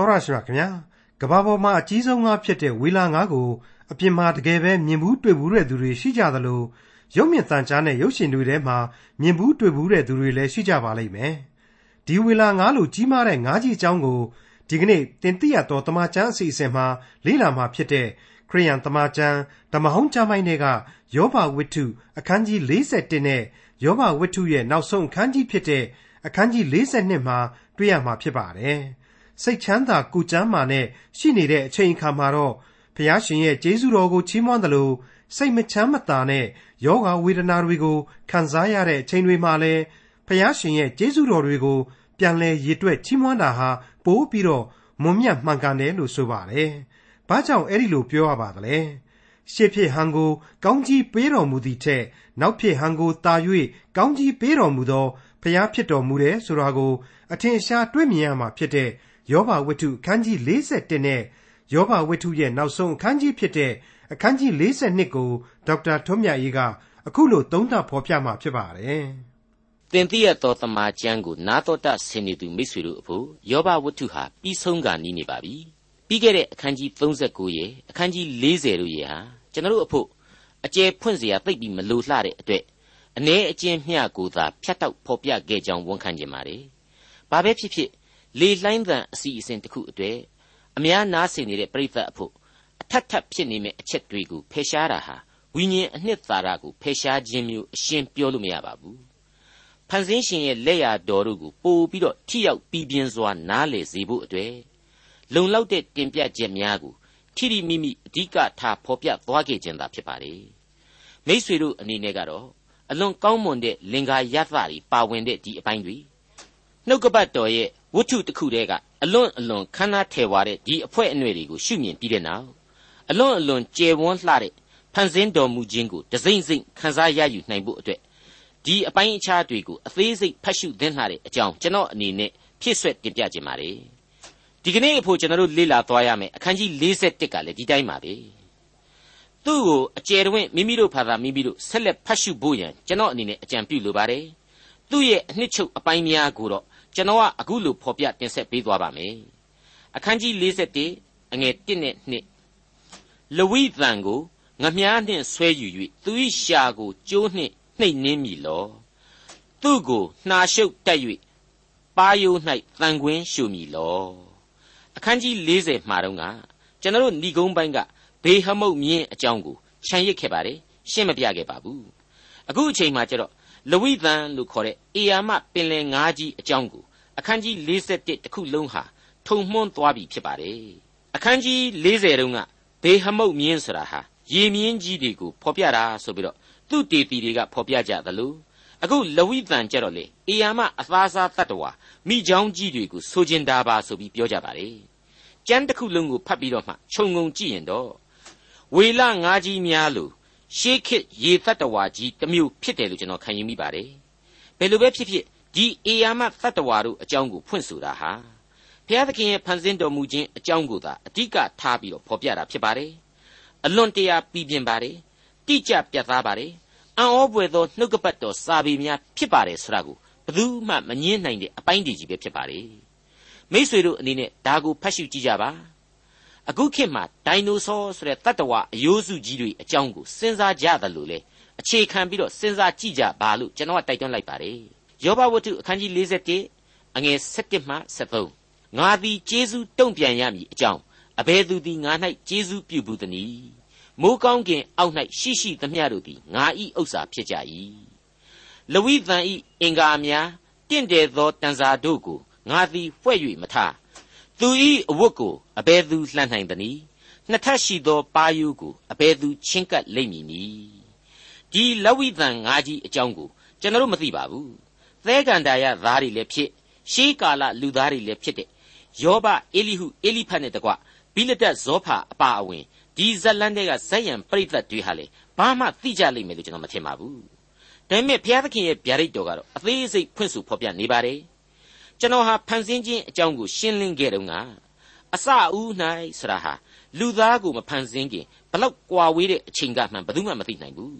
တော်ရရှိမြခင်ဗျာကဘာပေါ်မှာအကြီးဆုံးငါဖြစ်တဲ့ဝေလာငါကိုအပြင်မှာတကယ်ပဲမြင်ဘူးတွေ့ဘူးတဲ့သူတွေရှိကြသလိုရုပ်မြင်သံကြားနဲ့ရုပ်ရှင်တွေထဲမှာမြင်ဘူးတွေ့ဘူးတဲ့သူတွေလည်းရှိကြပါလိမ့်မယ်ဒီဝေလာငါလိုကြီးမားတဲ့ငါးကြီးအကြောင်းကိုဒီကနေ့တင်ပြရတော်တမချန်းအစီအစဉ်မှာလေ့လာမှာဖြစ်တဲ့ခရိယန်တမချန်းဓမ္မဟောင်းကျမ်းပိုင်းတွေကယောဘဝိတ္ထုအခန်းကြီး41နဲ့ယောဘဝိတ္ထုရဲ့နောက်ဆုံးအခန်းကြီးဖြစ်တဲ့အခန်းကြီး42မှာတွေ့ရမှာဖြစ်ပါတယ်။ စိတ်ချမ်းသာကိုကျမ်းမာနဲ့ရှိနေတဲ့အချိန်အခါမှာတော့ဖျားရှင်ရဲ့ကျေးဇူးတော်ကိုချီးမွမ်းတယ်လို့စိတ်မချမ်းမသာနဲ့ယောဂဝေဒနာတွေကိုခံစားရတဲ့အချိန်တွေမှာလည်းဖျားရှင်ရဲ့ကျေးဇူးတော်တွေကိုပြန်လဲရည်တွက်ချီးမွမ်းတာဟာပိုးပြီးတော့မွန်မြတ်မှန်ကန်တယ်လို့ဆိုပါတယ်။ဘာကြောင့်အဲ့ဒီလိုပြောရပါသလဲ။ရှေ့ဖြစ်ဟန်ကိုကောင်းကြီးပေးတော်မူသည့်ထက်နောက်ဖြစ်ဟန်ကိုတာ၍ကောင်းကြီးပေးတော်မူသောဖျားဖြစ်တော်မူတယ်ဆိုတာကိုအထင်ရှားတွေ့မြင်ရမှာဖြစ်တဲ့ ယောဘဝတ္ထုအခန်းကြီး41နဲ့ယောဘဝတ္ထုရဲ့နောက်ဆုံးအခန်းကြီးဖြစ်တဲ့အခန်းကြီး42ကိုဒေါက်တာထွန်းမြတ်ရေးကအခုလိုသုံးသပ်ဖော်ပြမှာဖြစ်ပါတယ်။တင်တိရတော်သမာကျမ်းကိုနာတော်တာဆင်နေသူမိတ်ဆွေတို့အဖို့ယောဘဝတ္ထုဟာပြီးဆုံးကနီးနေပါပြီ။ပြီးခဲ့တဲ့အခန်းကြီး39ရဲ့အခန်းကြီး40တို့ရဲ့ဟာကျွန်တော်တို့အဖို့အကျယ်ဖွင့်စရာသိပ်ပြီးမလိုလှတဲ့အတွက်အ ਨੇ အကျဉ်းမျှကိုသာဖြတ်တောက်ဖော်ပြခဲ့ကြောင်းဝန်ခံကြပါ रे ။ဘာပဲဖြစ်ဖြစ် လေလှိုင်းသံအစီအစဉ်တစ်ခုအတွေ့အများနားဆင်နေတဲ့ပြိဿအဖို့အထက်ထပ်ဖြစ်နေမယ့်အချက်တွေကိုဖယ်ရှားတာဟာဝိညာဉ်အနှစ်သာရကိုဖယ်ရှားခြင်းမျိုးအရှင်းပြောလို့မရပါဘူး။ဖန်ဆင်းရှင်ရဲ့လက်ရာတော်တို့ကိုပို့ပြီးတော့ထိရောက်ပြီးပြင်းစွာနားလည်စေဖို့အတွေ့လုံလောက်တဲ့တင်ပြချက်များကိုထိထိမိမိအဓိကထားဖော်ပြသွားခဲ့ခြင်းသာဖြစ်ပါလေ။မိษွေတို့အနေနဲ့ကတော့အလွန်ကောင်းမွန်တဲ့လင်္ကာရသတွေပါဝင်တဲ့ဒီအပိုင်းတွေနှုတ်ကပတ်တော်ရဲ့ ဝတ္ထုတစ်ခုတည်းကအလွန်အလွန်ခမ်းနားထည်ဝါတဲ့ဒီအဖွဲ့အနှွယ်တွေကိုရှုမြင်ပြီးတဲ့နောက်အလွန်အလွန်ကျယ်ဝန်းလှတဲ့ဖန်ဆင်းတော်မူခြင်းကိုတစိမ့်စိမ့်ခန်းစားရယူနိုင်ဖို့အတွက်ဒီအပိုင်းအခြားတွေကိုအသေးစိတ်ဖတ်ရှုသင်လှတဲ့အကြောင်းကျွန်တော်အနေနဲ့ဖြစ်ဆွဲတင်ပြခြင်းပါတယ်ဒီကနေ့အဖို့ကျွန်တော်တို့လေ့လာသွားရမယ်အခန်းကြီး41ကလည်းဒီတိုင်းပါပဲသူ့ကိုအကျယ်တွင်မိမိတို့ဘာသာမိမိတို့ဆက်လက်ဖတ်ရှုဖို့ရန်ကျွန်တော်အနေနဲ့အကြံပြုလိုပါတယ်သူ့ရဲ့အနှစ်ချုပ်အပိုင်းများကိုတော့ ကျွန်တော်ကအခုလိုဖော်ပြတင်ဆက်ပေးသွားပါမယ်အခန်းကြီး41အငယ်1နဲ့2လဝိသံကိုငမြားနှင့်ဆွဲယူ၍သူ၏ရှာကိုကျိုးနှင့်နှိပ်နင်းမိလောသူ့ကိုနှာရှုပ်တက်၍ပါယိုး၌တန်ခွင်းရှုမိလောအခန်းကြီး40မှာတော့ကကျွန်တော်တို့ဏီကုန်းပိုင်းကဘေဟမုတ်မြင်းအကြောင်းကိုခြံရစ်ခဲ့ပါတယ်ရှင်းမပြခဲ့ပါဘူးအခုအချိန်မှာကျတော့ လဝိသန်လို့ခေါ်တဲ့အေယာမပင်လယ်ငါးကြီးအကြောင်းကိုအခန်းကြီး41တစ်ခုလုံးဟာထုံမှန်းသွားပြီဖြစ်ပါတယ်အခန်းကြီး40တုန်းကဘေဟမုတ်မြင်းဆိုတာဟာရေမြင်းကြီးတွေကိုဖော်ပြတာဆိုပြီးတော့သူ့တေတီတွေကဖော်ပြကြသလိုအခုလဝိသန်ကြတော့လေအေယာမအသားစားတတ္တဝါမိချောင်းကြီးတွေကိုဆိုကျင်တာပါဆိုပြီးပြောကြပါတယ်ကျမ်းတစ်ခုလုံးကိုဖတ်ပြီးတော့မှခြုံငုံကြည့်ရင်တော့ဝေလငါးကြီးများလို့ ရှေးခေတ်ရေတတ္တဝါကြီးတစ်မျိုးဖြစ်တယ်လို့ကျွန်တော်ခံယူမိပါတယ်ဘယ်လိုပဲဖြစ်ဖြစ်ဒီအေယာမတတ္တဝါတို့အကြောင်းကိုဖွင့်ဆိုတာဟာဘုရားသခင်ရဲ့ဖန်ဆင်းတော်မူခြင်းအကြောင်းကိုသာအဓိကထားပြီးတော့ဖော်ပြတာဖြစ်ပါတယ်အလွန်တရာပြည်ပြင်းပါတယ်တိကျပြတ်သားပါတယ်အံ့ဩပွေသောနှုတ်ကပတ်တော်စာပေများဖြစ်ပါတယ်ဆိုတာကိုဘယ်သူမှမငင်းနိုင်တဲ့အပိုင်းတည်းကြီးပဲဖြစ်ပါတယ်မိษွေတို့အနေနဲ့ဒါကိုဖတ်ရှုကြည့်ကြပါ အခုခေတ်မှာဒိုင်နိုဆောဆိုတဲ့တတ္တဝအယိုးစုကြီးတွေအကြောင်းကိုစဉ်းစားကြသလိုလေအခြေခံပြီးတော့စဉ်းစားကြည့်ကြပါလို့ကျွန်တော်ကတိုက်တွန်းလိုက်ပါတယ်ယောဘဝတ္ထုအခန်းကြီး41အငယ်7မှ73ငါသည်ကျေးဇူးတုံ့ပြန်ရမည်အကြောင်းအဘယ်သူသည်ငါ၌ကျေးဇူးပြုဘူးသနည်းမိုးကောင်းကင်အောက်၌ရှိရှိသမျှတို့သည်ငါ၏ဥစ္စာဖြစ်ကြ၏လဝိသန်၏အင်္ဂါများတင့်တယ်သောတန်စာတို့ကိုငါသည်ဖွဲ့၍မထား သူ၏အဝတ်ကိုအဘယ်သူလှန်နိုင်သနည်းနှစ်ထပ်ရှိသောပါယုကိုအဘယ်သူချင်းကပ်လိမ့်မည်နည်းဒီလဝိသန်ငါးကြီးအကြောင်းကိုကျွန်တော်မသိပါဘူးသဲကန္တာယသားတွေလည်းဖြစ်ရှေးကာလလူသားတွေလည်းဖြစ်တဲ့ယောဘအေလိဟုအေလိဖတ်နဲ့တကွဘိလဒတ်ဇောဖာအပါအဝင်ဒီဇက်လန်တွေကဇက်ယံပရိသတ်တွေဟာလေဘာမှသိကြလိမ့်မယ်လို့ကျွန်တော်မထင်ပါဘူးဒါပေမဲ့ဘုရားသခင်ရဲ့ဗျာဒိတ်တော်ကတော့အသေးစိတ်ဖွင့်ဆိုဖော်ပြနေပါတယ် ကျွန်တော်ဟာဖန်ဆင်းခြင်းအကြောင်းကိုရှင်းလင်းခဲ့တုန်းကအစအဦး၌ဆရာဟာလူသားကိုမဖန်ဆင်းခင်ဘလောက်ကွာဝေးတဲ့အချိန်ကမှဘယ်သူမှမသိနိုင်ဘူး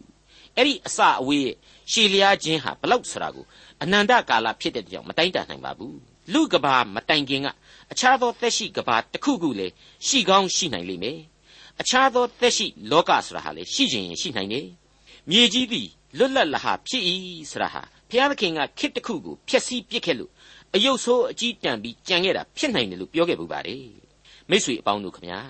အဲ့ဒီအစအဝေးရဲ့ရှည်လျားခြင်းဟာဘလောက်ဆရာကိုအနန္တကာလဖြစ်တဲ့ကြောင်မတိုင်းတာနိုင်ပါဘူးလူကဘာမတိုင်ခင်ကအခြားသောသက်ရှိကဘာတစ်ခုခုလေရှိကောင်းရှိနိုင်လိမ့်မယ်အခြားသောသက်ရှိလောကဆိုတာဟာလေရှိခြင်းရှိနိုင်တယ်မြေကြီးသည်လွတ်လပ်လဟာဖြစ်၏ဆိုတာဟာဘုရားသခင်ကခစ်တစ်ခုကိုဖျက်ဆီးပစ်ခဲ့လို့ အယုတ်ဆိုးအကြီးတန်ပြီးကြံခဲ့တာဖြစ်နိုင်တယ်လို့ပြောခဲ့ပူပါတယ်မိတ်ဆွေအပေါင်းတို့ခမညာ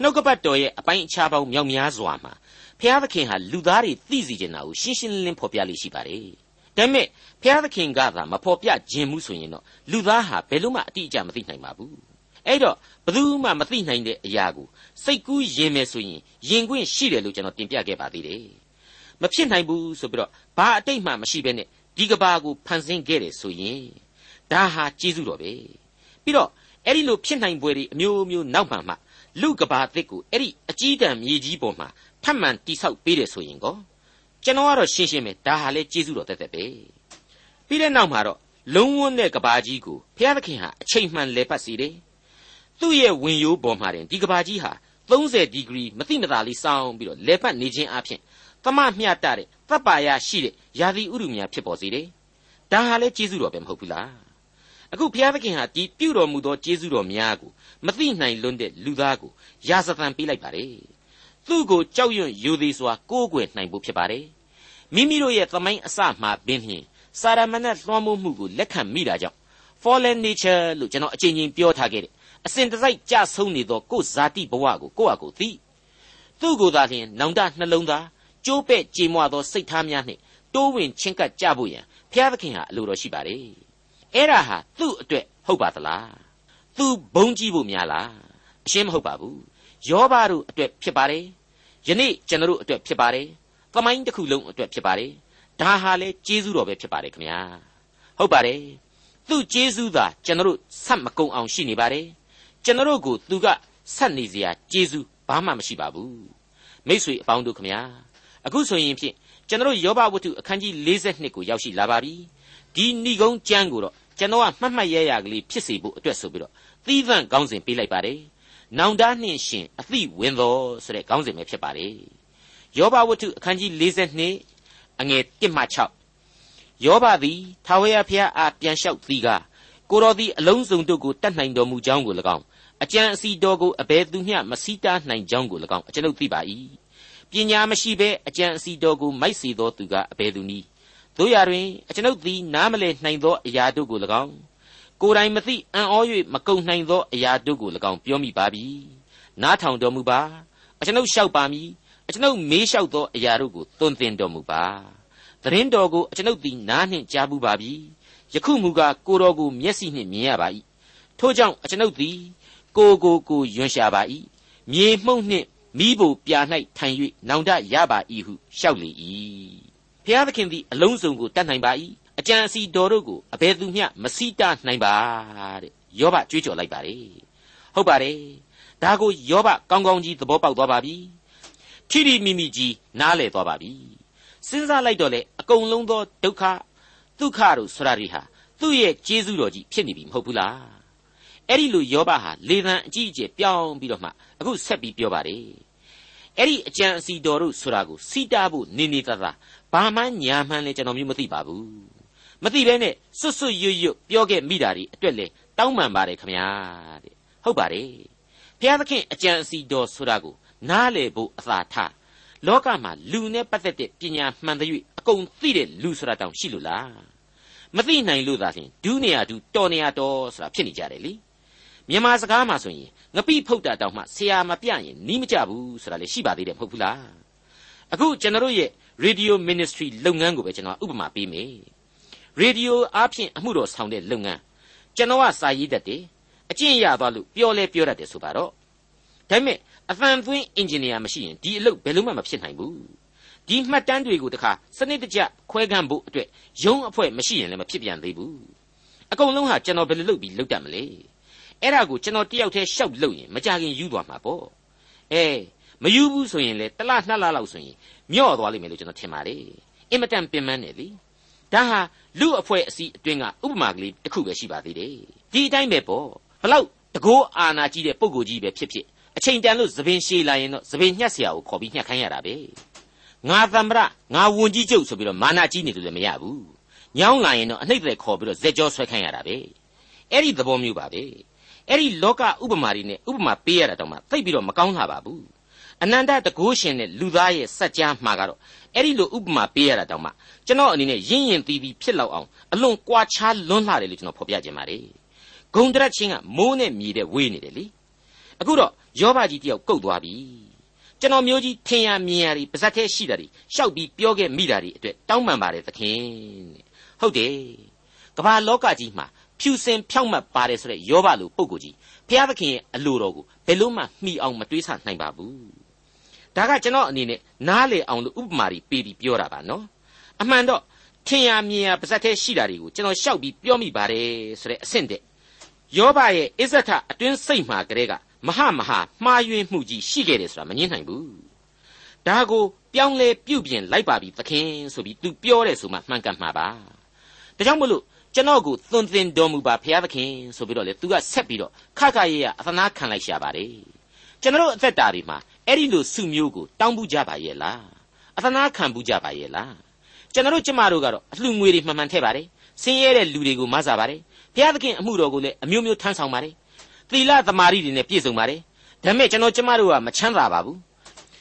နှုတ်ကပတ်တော်ရဲ့အပိုင်းအခြားပေါင်းမြောက်များစွာမှာဖျားသခင်ဟာလူသားတွေသိစေချင်တာကိုရှင်းရှင်းလင်းလင်းဖော်ပြလိရှိပါတယ်။ဒါပေမဲ့ဖျားသခင်ကသာမဖော်ပြခြင်းမှုဆိုရင်တော့လူသားဟာဘယ်လို့မှအတိအကျမသိနိုင်ပါဘူး။အဲ့တော့ဘယ်သူမှမသိနိုင်တဲ့အရာကိုစိတ်ကူးယင်မယ်ဆိုရင်ယင်ခွင့်ရှိတယ်လို့ကျွန်တော်တင်ပြခဲ့ပါသေးတယ်။မဖြစ်နိုင်ဘူးဆိုပြီးတော့ဘာအတိတ်မှမရှိဘဲနဲ့ဒီကဘာကိုဖန်ဆင်းခဲ့တယ်ဆိုရင် ဒါဟာကျေးဇူးတော်ပဲ။ပြီးတော့အဲ့ဒီလိုဖြစ်နိုင်ပွဲတွေအမျိုးမျိုးနောက်မှမှလူကဘာအသစ်ကိုအဲ့ဒီအကြီးတန်းမြေကြီးပေါ်မှာထပ်မံတိဆောက်ပေးတယ်ဆိုရင်ကောကျွန်တော်ကတော့ရှင်းရှင်းပဲဒါဟာလေကျေးဇူးတော်တက်တက်ပဲပြီးတဲ့နောက်မှာတော့လုံးဝတဲ့ကဘာကြီးကိုဘုရားသခင်ဟာအချိန်မှန်လဲပတ်စီတယ်သူ့ရဲ့ဝင်ရိုးပေါ်မှာတင်ဒီကဘာကြီးဟာ30ဒီဂရီမသိမသာလေးစောင်းပြီးတော့လဲပတ်နေခြင်းအပြင်သမမျှတတဲ့တပ်ပါရရှိတဲ့ယာတိဥရုများဖြစ်ပေါ်စေတယ်ဒါဟာလေကျေးဇူးတော်ပဲမဟုတ်ဘူးလား အခုဘုရားသခင်ဟာဒီပြုတော်မူသောကျေးဇူးတော်များကိုမသိနိုင်လွန်းတဲ့လူသားကိုယာစသံပေးလိုက်ပါတယ်သူ့ကိုကြောက်ရွံ့ယူသည်စွာကိုးကွယ်နိုင်ဖို့ဖြစ်ပါတယ်မိမိတို့ရဲ့သမိုင်းအစမှပင်ဖြင့်စာရမဏေလွှမ်းမိုးမှုကိုလက်ခံမိတာကြောင့် fallen nature လို့ကျွန်တော်အချိန်ချင်းပြောထားခဲ့တယ်အစဉ်တစိုက်ကြဆုံးနေသောကိုယ်ဇာတိဘဝကိုကိုယ့်အကိုသိသူ့ကိုယ်သာလျှင်နောင်တနှလုံးသားကျိုးပဲ့ကြေမွသောစိတ်ထားများနှင့်တိုးဝင်ချင်းကပ်ကြဖို့ရန်ဘုရားသခင်ဟာအလိုတော်ရှိပါတယ် အဲ့ဒါဟာသူ့အတွက်ဟုတ်ပါသလားသူဘုံကြည့်ဖို့များလားအရှင်းမဟုတ်ပါဘူးယောဘတို့အတွက်ဖြစ်ပါတယ်ယနေ့ကျွန်တော်တို့အတွက်ဖြစ်ပါတယ်သမိုင်းတစ်ခုလုံးအတွက်ဖြစ်ပါတယ်ဒါဟာလေကျေးဇူးတော်ပဲဖြစ်ပါတယ်ခင်ဗျာဟုတ်ပါတယ်သူ့ကျေးဇူးသာကျွန်တော်တို့ဆက်မကုန်အောင်ရှိနေပါတယ်ကျွန်တော်တို့ကိုသူကဆက်နေစရာကျေးဇူးဘာမှမရှိပါဘူးမိษွေအပေါင်းတို့ခင်ဗျာအခုဆိုရင်ဖြင့်ကျွန်တော်တို့ယောဘဝတ္ထုအခန်းကြီး42ကိုရောက်ရှိလာပါပြီ ဒီဏိကုံးကျမ်းကိုတော့ကျွန်တော်ကမှတ်မှတ်ရရကလေးဖြစ်စေဖို့အတွက်ဆိုပြီးတော့သီးသန့်ခေါင်းစဉ်ပေးလိုက်ပါတယ်။နောင်တနှင့်ရှင်အသိဝင်တော်ဆိုတဲ့ခေါင်းစဉ်ပဲဖြစ်ပါတယ်။ယောဘဝတ္ထုအခန်းကြီး42အငယ်1မှ6ယောဘသည်ထာဝရဘုရားအားပြန်လျှောက်သည်ကကိုတော်သည်အလုံးစုံတို့ကိုတတ်နိုင်တော်မူကြောင်းကို၎င်းအကြံအစီတော်ကိုအဘယ်သူမျှမစီးတားနိုင်ကြောင်းကို၎င်းအကျွန်ုပ်သိပါ၏ပညာမရှိဘဲအကြံအစီတော်ကိုမိုက်စီသောသူကအဘယ်သူနည်း တို့ရတွင်အကျွန်ုပ်သည်နားမလည်နိုင်သောအရာတို့ကို၎င်းကိုယ်တိုင်မသိအံ့ဩ၍မကုံနိုင်သောအရာတို့ကို၎င်းပြောမိပါပြီနားထောင်တော်မူပါအကျွန်ုပ်လျှောက်ပါမည်အကျွန်ုပ်မေးလျှောက်သောအရာတို့ကိုသွန်သင်တော်မူပါသတင်းတော်ကိုအကျွန်ုပ်သည်နားနှင့်ကြားဘူးပါပြီယခုမူကားကိုတော်ကိုမျက်စိနှင့်မြင်ရပါ၏ထို့ကြောင့်အကျွန်ုပ်သည်ကိုကိုကိုယွန်ရှာပါ၏မြေမှုန့်နှင့်မိဖို့ပြာ၌ထိုင်၍နောင်တရပါ၏ဟုလျှောက်လေ၏ ဖျားသခင်သည်အလုံးစုံကိုတတ်နိုင်ပါ၏အကြံအစီတော်တို့ကိုအဘယ်သူမျှမစိတနိုင်ပါတဲ့ယောဘကြွေးကြော်လိုက်ပါတယ်ဟုတ်ပါတယ်ဒါကိုယောဘကောင်းကောင်းကြီးသဘောပေါက်သွားပါပြီထိထိမိမိကြီးနားလည်သွားပါပြီစဉ်းစားလိုက်တော့လေအကုန်လုံးသောဒုက္ခဒုက္ခတို့ဆိုတာတွေဟာသူ့ရဲ့ကျေးဇူးတော်ကြီးဖြစ်နေပြီမဟုတ်ဘူးလားအဲ့ဒီလိုယောဘဟာလေသံအကြီးအကျယ်ပြောင်းပြီးတော့မှအခုဆက်ပြီးပြောပါတယ်အဲ့ဒီအကြံအစီတော်တို့ဆိုတာကိုစီတာဖို့နေနေတသာ ဘာမှညာမှန်းလဲကျွန်တော်မျိုးမသိပါဘူးမသိဘဲနဲ့စွတ်စွတ်ရွရွပြောခဲ့မိတာဒီအတွက်လေတောင်းပန်ပါတယ်ခမညာတဲ့ဟုတ်ပါတယ်ဘုရားသခင်အကြံအစီတော်ဆိုတာကိုနားလေဖို့အသာထားလောကမှာလူနဲ့ပတ်သက်တဲ့ပညာမှန်သရွေ့အကုန်သိတဲ့လူဆိုတာတောင်ရှိလို့လားမသိနိုင်လို့သာဖြင့်ဒူးနေရဒူးတော်နေရတော်ဆိုတာဖြစ်နေကြတယ်လေမြန်မာစကားမှာဆိုရင်ငပိဖုတ်တာတောင်မှဆရာမပြရင်နီးမကြဘူးဆိုတာလေရှိပါသေးတယ်မဟုတ်ဘူးလားအခုကျွန်တော်ရဲ့ radio ministry လုပ်ငန်းကိုပဲကျွန်တော်ဥပမာပေးမယ်ရေဒီယိုအားဖြင့်အမှုတော်ဆောင်တဲ့လုပ်ငန်းကျွန်တော်ကစာရေးတတ်တယ်အကျင့်ရသွားလို့ပြောလဲပြောတတ်တယ်ဆိုပါတော့ဒါပေမဲ့အသံသွင်းအင်ဂျင်နီယာမရှိရင်ဒီအလုပ်ဘယ်လို့မှမဖြစ်နိုင်ဘူးဒီမှတ်တမ်းတွေကိုတခါစနစ်တကျခွဲခန့်ဖို့အတွက်ရုံးအဖွဲ့မရှိရင်လည်းမဖြစ်ပြန်သေးဘူးအကုန်လုံးဟာကျွန်တော်ဘယ်လိုလုပ်ပြီးလုပ်တတ်မလဲအဲ့ဒါကိုကျွန်တော်တယောက်တည်းရှောက်လုပ်ရင်မကြခင်ယူသွားမှာပေါ့အဲမယူဘူးဆိုရင်လေတလားနှစ်လားလောက်ဆိုရင် မျော့သွားလိမ့်မယ်လို့ကျွန်တော်ထင်ပါတယ်အင်မတန်ပင်ပန်းနေလေဒါဟာလူအဖွဲ့အစည်းအတွင်းကဥပမာကလေးတစ်ခုပဲရှိပါသေးတယ်ဒီအတိုင်းပဲပေါ့ဘလောက်တကိုးအာနာကြီးတဲ့ပုံကိုကြီးပဲဖြစ်ဖြစ်အချိန်တန်လို့သပင်ရှည်လာရင်တော့သပင်ညှက်เสียကိုခေါ်ပြီးညှက်ခိုင်းရတာပဲငါသမ္မရငါဝန်ကြီးချုပ်ဆိုပြီးတော့မာနာကြီးနေလို့လည်းမရဘူးညောင်းလာရင်တော့အနှိမ့်တဲ့ခေါ်ပြီးတော့ဇက်ကြောဆွဲခိုင်းရတာပဲ အဲ့ဒီသဘောမျိုးပါပဲအဲ့ဒီလောကဥပမာတွေနဲ့ဥပမာပေးရတာတော့မှသိပ်ပြီးတော့မကောင်းလာပါဘူး အနန္တတကုရှင်နဲ့လူသားရဲ့စัจ जा မှာကတော့အဲ့ဒီလိုဥပမာပေးရတာတောင်မှကျွန်တော်အနေနဲ့ရင့်ရင်သီးပြီးဖြစ်လောက်အောင်အလွန်ကွာခြားလွန်းလှတယ်လို့ကျွန်တော်ဖော်ပြခြင်းပါတယ်ဂုံတရက်ချင်းကမိုးနဲ့မြေတဲ့ဝေးနေတယ်လေအခုတော့ယောဘကြီးတယောက်ကုတ်သွားပြီကျွန်တော်မျိုးကြီးထင်ရမြင်ရတွေပါဇက်သေးရှိတာတွေရှောက်ပြီးပြောခဲ့မိတာတွေအတွက်တောင်းပန်ပါတယ်သခင်ဟုတ်တယ်ကမ္ဘာလောကကြီးမှာဖြူစင်ဖြောက်မှတ်ပါတယ်ဆိုတဲ့ယောဘလိုပုံကိုကြီးဘုရားသခင်ရဲ့အလိုတော်ကိုဘယ်လို့မှမှီအောင်မတွေးဆနိုင်ပါဘူး ဒါကကျွန်တော်အနေနဲ့နားလေအောင်လို့ဥပမာတွေပေးပြီးပြောတာပါနော်အမှန်တော့ထင်ရမြင်ရပါဇက်သေးရှိတာတွေကိုကျွန်တော်ရှောက်ပြီးပြောမိပါတယ်ဆိုတဲ့အဆင့်တဲ့ယောဘရဲ့အစ္ဆထအတွင်းစိတ်မှာကလေးကမဟာမဟာမှားယွင်းမှုကြီးရှိခဲ့တယ်ဆိုတာမငြင်းနိုင်ဘူးဒါကိုပြောင်းလဲပြုတ်ပြင်လိုက်ပါပြီသခင်ဆိုပြီး तू ပြောတယ်ဆိုမှမှန်ကန်မှာပါဒါကြောင့်မလို့ကျွန်တော်ကိုသွန်သင်တော်မူပါဘုရားသခင်ဆိုပြီးတော့လေ तू ကဆက်ပြီးတော့ခခရဲရအသနာခံလိုက်ရှာပါတယ်ကျွန်တော်အသက်တာတွေမှာ အဲ့ဒီလိုစုမျိုးကိုတောင်းပူကြပါရဲ့လားအသနာခံပူကြပါရဲ့လားကျွန်တော်ကျမတို့ကတော့အလှငွေတွေမှန်မှန်ထည့်ပါတယ်ဆင်းရဲတဲ့လူတွေကိုမဆာပါတယ်ဘုရားသခင်အမှုတော်ကိုလည်းအမျိုးမျိုးထမ်းဆောင်ပါတယ်သီလသမာဓိတွေနဲ့ပြည့်စုံပါတယ်ဒါပေမဲ့ကျွန်တော်ကျမတို့ကမချမ်းသာပါဘူး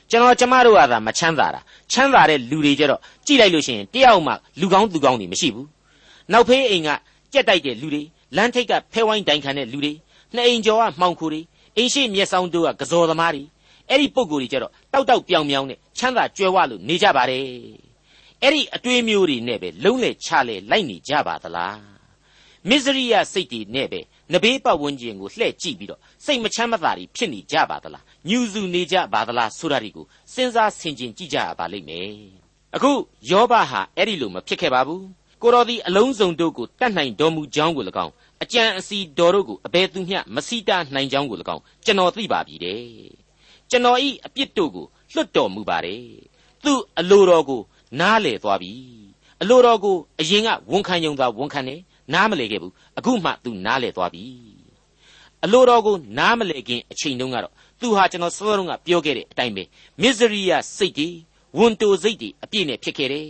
ကျွန်တော်ကျမတို့ကသာမချမ်းသာတာချမ်းသာတဲ့လူတွေကြတော့ကြည့်လိုက်လို့ရှိရင်တယောက်မှလူကောင်းသူကောင်းတွေမရှိဘူးနောက်ဖေးအိမ်ကကြက်တိုက်တဲ့လူတွေလမ်းထိပ်ကဖဲဝိုင်းတိုင်ခံတဲ့လူတွေနှစ်အိမ်ကျော်ကမှောင်ခိုတွေအိမ်ရှိမျက်စောင်းတို့ကကစော်သမားတွေ အဲ့ဒီပုံကိုယ်တွေကြတော့တောက်တောက်ပြောင်ပြောင်နဲ့ချမ်းသာကြွယ်ဝလို့နေကြပါတယ်အဲ့ဒီအတွေးမျိုးတွေနဲ့ပဲလုံးလေချလေလိုက်နေကြပါသလားမစ္စရိယစိတ်တွေနဲ့ပဲနဘေးပတ်ဝန်းကျင်ကိုလှည့်ကြည့်ပြီးတော့စိတ်မချမ်းမသာတွေဖြစ်နေကြပါသလားညူစုနေကြပါသလားဆိုတာတွေကိုစဉ်းစားဆင်ခြင်ကြည့်ကြရပါလိမ့်မယ်အခုယောဘဟာအဲ့ဒီလိုမဖြစ်ခဲ့ပါဘူးကိုတော်သည်အလုံးစုံတို့ကိုတတ်နိုင်တော်မူကြောင်းကို၎င်းအကြံအစီတော်တို့ကိုအဘယ်သူမျှမစိတာနိုင်ကြောင်းကို၎င်းကျွန်တော်သိပါပြီတဲ့ ကျွန်တော်ဤအပြစ်တို့ကိုလွတ်တော်မူပါတယ်သူအလိုတော်ကိုနားလေသွားပြီအလိုတော်ကိုအရင်ကဝန်ခံယုံသာဝန်ခံတယ်နားမလဲခဲ့ဘူးအခုမှ तू နားလဲသွားပြီအလိုတော်ကိုနားမလဲခင်အချိန်တုန်းကတော့သူဟာကျွန်တော်စောစောကပြောခဲ့တဲ့အတိုင်းပဲမစ္စရိယစိတ်တွေဝန်တိုစိတ်တွေအပြည့်နဲ့ဖြစ်ခဲ့တယ်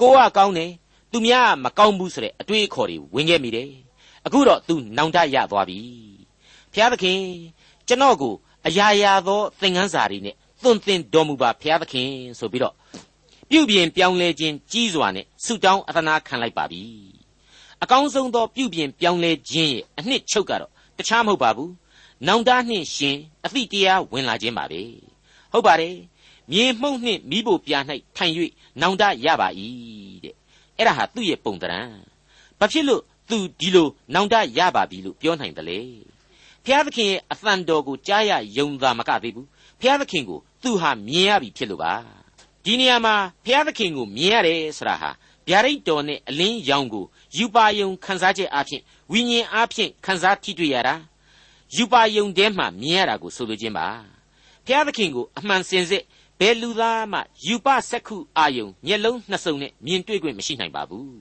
ကိုကကောင်းတယ်သူများမကောင်းဘူးဆိုတဲ့အတွေးအခေါ်တွေဝင်ခဲ့မိတယ်အခုတော့ तू နောင်တရသွားပြီဖျားသခင်ကျွန်တော်ကို အရာရာသောသင်ခန်းစာတွေနဲ့သွန်သင်တော်မူပါဖျားသခင်ဆိုပြီးတော့ပြုပြင်ပြောင်းလဲခြင်းကြီးစွာနဲ့ဆုတောင်းအသနာခံလိုက်ပါပြီအကောင်းဆုံးသောပြုပြင်ပြောင်းလဲခြင်းရဲ့အနှစ်ချုပ်ကတော့တခြားမဟုတ်ပါဘူး။နောင်တနှင့်ရှင်အသည့်တရားဝင်လာခြင်းပါပဲ။ဟုတ်ပါတယ်။မြေမှုန့်နှင့်မိဖို့ပြာ၌ထိုင်၍နောင်တရပါ၏တဲ့။အဲ့ဒါဟာသူ့ရဲ့ပုံတရံ။ဘာဖြစ်လို့သူဒီလိုနောင်တရပါပြီလို့ပြောနိုင်တယ်လေ။ ဖျားသခင်ရဲ့အသံတော်ကိုကြားရယုံသာမကသေးဘူး။ဖျားသခင်ကိုသူဟာမြင်ရပြီဖြစ်လို့ပါ။ဒီနေရာမှာဖျားသခင်ကိုမြင်ရတယ်ဆိုတာဟာဗျာဒိတ်တော်နဲ့အလင်းရောင်ကိုယူပါယုံခံစားချက်အဖြစ်ဝိညာဉ်အဖြစ်ခံစားထိတွေ့ရတာယူပါယုံထဲမှာမြင်ရတာကိုဆိုလိုခြင်းပါဘုရားသခင်ကိုအမှန်စင်စစ်ဘယ်လူသားမှယူပစက္ခုအာယုံမျက်လုံးနှစ်စုံနဲ့မြင်တွေ့ခွင့်မရှိနိုင်ပါဘူး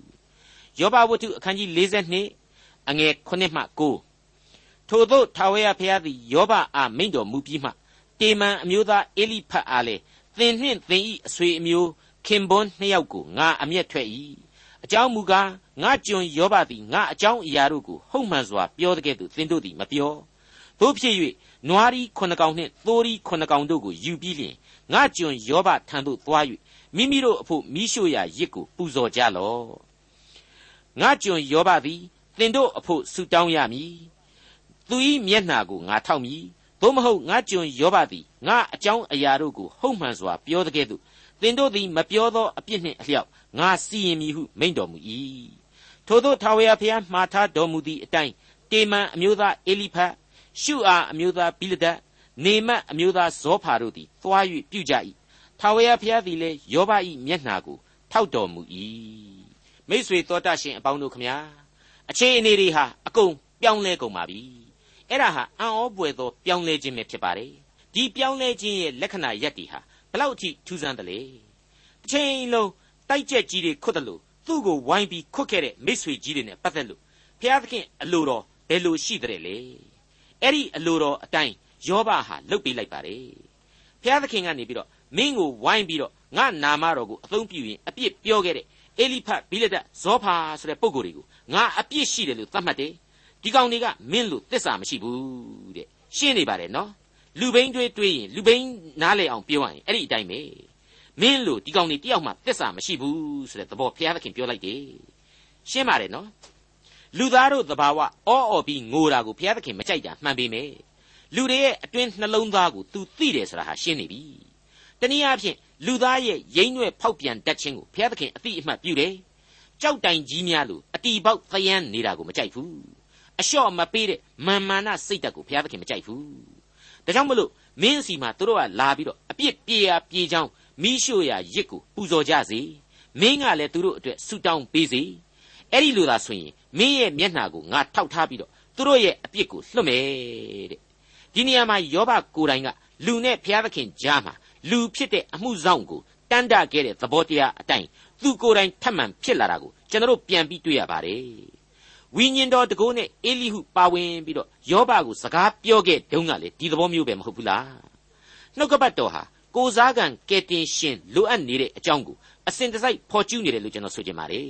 ယောဘဝတ္ထုအခန်းကြီး42အငယ်9မှ9 ထို့သောထာဝရဘုရားသည်ယောဘအားမိန့်တော်မူပြီးမှတေမန်အမျိုးသားအေလိဖတ်အားလည်းသင်နှင့်သင်ဤအဆွေအမျိုးခင်ပွန်းနှစ်ယောက်ကိုငါအမျက်ထွက်၏အကြောင်းမူကားငါကျွန်ယောဘသည်ငါအကြောင်းအရာတို့ကိုဟုတ်မှန်စွာပြောတဲ့ကဲ့သို့သင်တို့သည်မပြောတို့ဖြစ်၍နွားရီခုနှစ်ကောင်နှင့်သိုးရီခုနှစ်ကောင်တို့ကိုယူပြီးလျှင်ငါကျွန်ယောဘထံသို့သွား၍မိမိတို့အဖို့မိရှို့ရာရစ်ကိုပူဇော်ကြလော့ငါကျွန်ယောဘသည်သင်တို့အဖို့ဆုတောင်းရမည် သူ၏မျက်နှာကိုငါထောက်မည်သို့မဟုတ်ငါကျွန်ယောဘသည်ငါအကြောင်းအရာတို့ကိုဟုတ်မှန်စွာပြောတဲ့ကဲ့သို့သင်တို့သည်မပြောသောအပြစ်နှင့်အလျောက်ငါစီရင်မည်ဟုမိန့်တော်မူ၏ထို့သောထာဝရဘုရားမှားထားတော်မူသည့်အတိုင်းတေမန်အမျိုးသားအေလိဖတ်ရှုအာအမျိုးသားဘိလဒတ်နေမတ်အမျိုးသားဇောဖာတို့သည်သွား၍ပြုကြ၏ထာဝရဘုရားသည်လည်းယောဘ၏မျက်နှာကိုထောက်တော်မူ၏မိษွေတော်တတ်ရှင်အပေါင်းတို့ခမညာအခြေအနေတွေဟာအကုန်ပြောင်းလဲကုန်ပါပြီ အဲ့ဒါဟာအံ့ဩပွေသောပြောင်းလဲခြင်းပဲဖြစ်ပါတယ်ဒီပြောင်းလဲခြင်းရဲ့လက္ခဏာရက်တွေဟာဘလောက်အထိထူးဆန်းတယ်လေတစ်ချိန်လုံးတိုက်ကြက်ကြီးတွေခွတ်တယ်လို့သူ့ကိုဝိုင်းပြီးခွတ်ခဲ့တဲ့မိတ်ဆွေကြီးတွေနဲ့ပတ်သက်လို့ဘုရားသခင်အလိုတော်ဘယ်လိုရှိတဲ့လေအဲ့ဒီအလိုတော်အတိုင်းယောဘဟာလှုပ်ပေးလိုက်ပါတယ်ဘုရားသခင်ကနေပြီးတော့မင်းကိုဝိုင်းပြီးတော့ငါနာမတော်ကိုအသုံးပြုရင်အပြစ်ပြောခဲ့တဲ့အေလိဖတ်ဘိလဒတ်ဇောဖာဆိုတဲ့ပုံကိုယ်တွေကိုငါအပြစ်ရှိတယ်လို့သတ်မှတ်တယ် ဒီကောင်တွေကမင်းလို့သစ္စာမရှိဘူးတဲ့ရှင်းနေပါတယ်နော်လူဘိန်းတွေးတွေးရင်လူဘိန်းနားလေအောင်ပြောရရင်အဲ့ဒီအတိုင်းပဲမင်းလို့ဒီကောင်တွေတယောက်မှသစ္စာမရှိဘူးဆိုတဲ့သဘောဘုရားသခင်ပြောလိုက်တယ်ရှင်းပါတယ်နော်လူသားတို့သဘာဝအောအော်ပြီးငိုတာကိုဘုရားသခင်မကြိုက်တာမှန်ပေမဲ့လူတွေရဲ့အတွင်းနှလုံးသားကို तू သိတယ်ဆိုတာဟာရှင်းနေပြီတနည်းအားဖြင့်လူသားရဲ့ရိမ့်ရွက်ဖောက်ပြန်တတ်ခြင်းကိုဘုရားသခင်အသိအမှတ်ပြုတယ်ကြောက်တိုင်ကြီးများလို့အတီပေါက်သယမ်းနေတာကိုမကြိုက်ဘူး အလျှော့မပေးတဲ့မာမာနစိတ်ဓာတ်ကိုဘုရားသခင်မကြိုက်ဘူးဒါကြောင့်မလို့မင်းစီမှာတို့ကလာပြီးတော့အပြစ်ပြေရပြေချောင်းမိရှို့ရရစ်ကိုပူဇော်ကြစေမင်းကလည်းသူတို့အတွက်ဆုတောင်းပေးစေအဲ့ဒီလိုသာဆိုရင်မင်းရဲ့မျက်နှာကိုငါထောက်ထားပြီးတော့သူတို့ရဲ့အပြစ်ကိုလွှတ်မယ်တဲ့ဒီနေရာမှာယောဘကိုယ်တိုင်ကလူနဲ့ဘုရားသခင်ကြားမှာလူဖြစ်တဲ့အမှုဆောင်ကိုတန်တခဲ့တဲ့သဘောတရားအတိုင်းသူကိုယ်တိုင်ထပ်မံဖြစ်လာတာကိုကျွန်တော်တို့ပြန်ပြီးတွေ့ရပါတယ် ဝိညာဉ်တော်တကောနဲ့အေလိဟုပါဝင်ပြီးတော့ယောဘကိုစကားပြောခဲ့တုန်းကလေဒီသဘောမျိုးပဲမဟုတ်ဘူးလားနှုတ်ကပတ်တော်ဟာကိုစားကံကဲတင်ရှင်လိုအပ်နေတဲ့အကြောင်းကိုအစဉ်တစိုက်ဖော်ကျူးနေတယ်လို့ကျွန်တော်ဆိုချင်ပါတယ်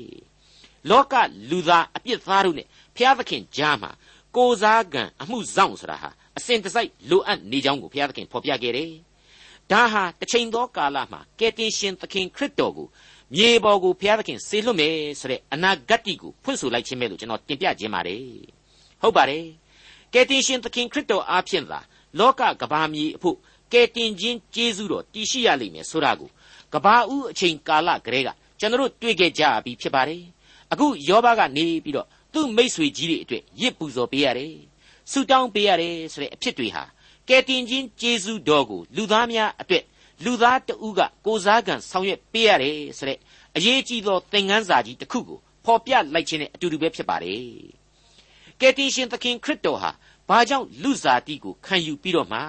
လောကလူသားအပြစ်သားတို့နဲ့ဖျားသခင်ကြားမှာကိုစားကံအမှုဆောင်ဆိုတာဟာအစဉ်တစိုက်လိုအပ်နေကြောင်းကိုဘုရားသခင်ဖော်ပြခဲ့တယ်။ဒါဟာတစ်ချိန်သောကာလမှာကယ်တင်ရှင်သခင်ခရစ်တော်ကို မြေပေါ်ကိုဘုရားသခင်ဆေလွတ်မယ်ဆိုတဲ့အနာဂတ်ကိုဖွင့်ဆိုလိုက်ခြင်းပဲလို့ကျွန်တော်တင်ပြခြင်းပါတယ်။ဟုတ်ပါတယ်။ကယ်တင်ရှင်သခင်ခရစ်တော်အားဖြင့်သာလောကကဘာမြေအဖို့ကယ်တင်ခြင်းကျေးဇူးတော်တည်ရှိရလိမ့်မယ်ဆိုတာကိုကဘာဦးအချိန်ကာလကလေးကကျွန်တော်တို့တွေ့ခဲ့ကြပြီဖြစ်ပါတယ်။အခုယောဘကနေပြီးတော့သူ့မိษွေကြီးတွေအတွက်ရစ်ပူဇော်ပေးရတယ်။ဆုတောင်းပေးရတယ်ဆိုတဲ့အဖြစ်တွေဟာကယ်တင်ခြင်းကျေးဇူးတော်ကိုလူသားများအတွက် လူသားတဦးကကိုစားကံဆောင်ရွက်ပေးရတယ်ဆိုတဲ့အရေးကြီးသောသင်ခန်းစာကြီးတစ်ခုကိုဖော်ပြလိုက်ခြင်းနဲ့အတူတူပဲဖြစ်ပါတယ်။ကယ်တင်ရှင်သခင်ခရစ်တော်ဟာဘာကြောင့်လူစားတိကိုခံယူပြီးတော့မှ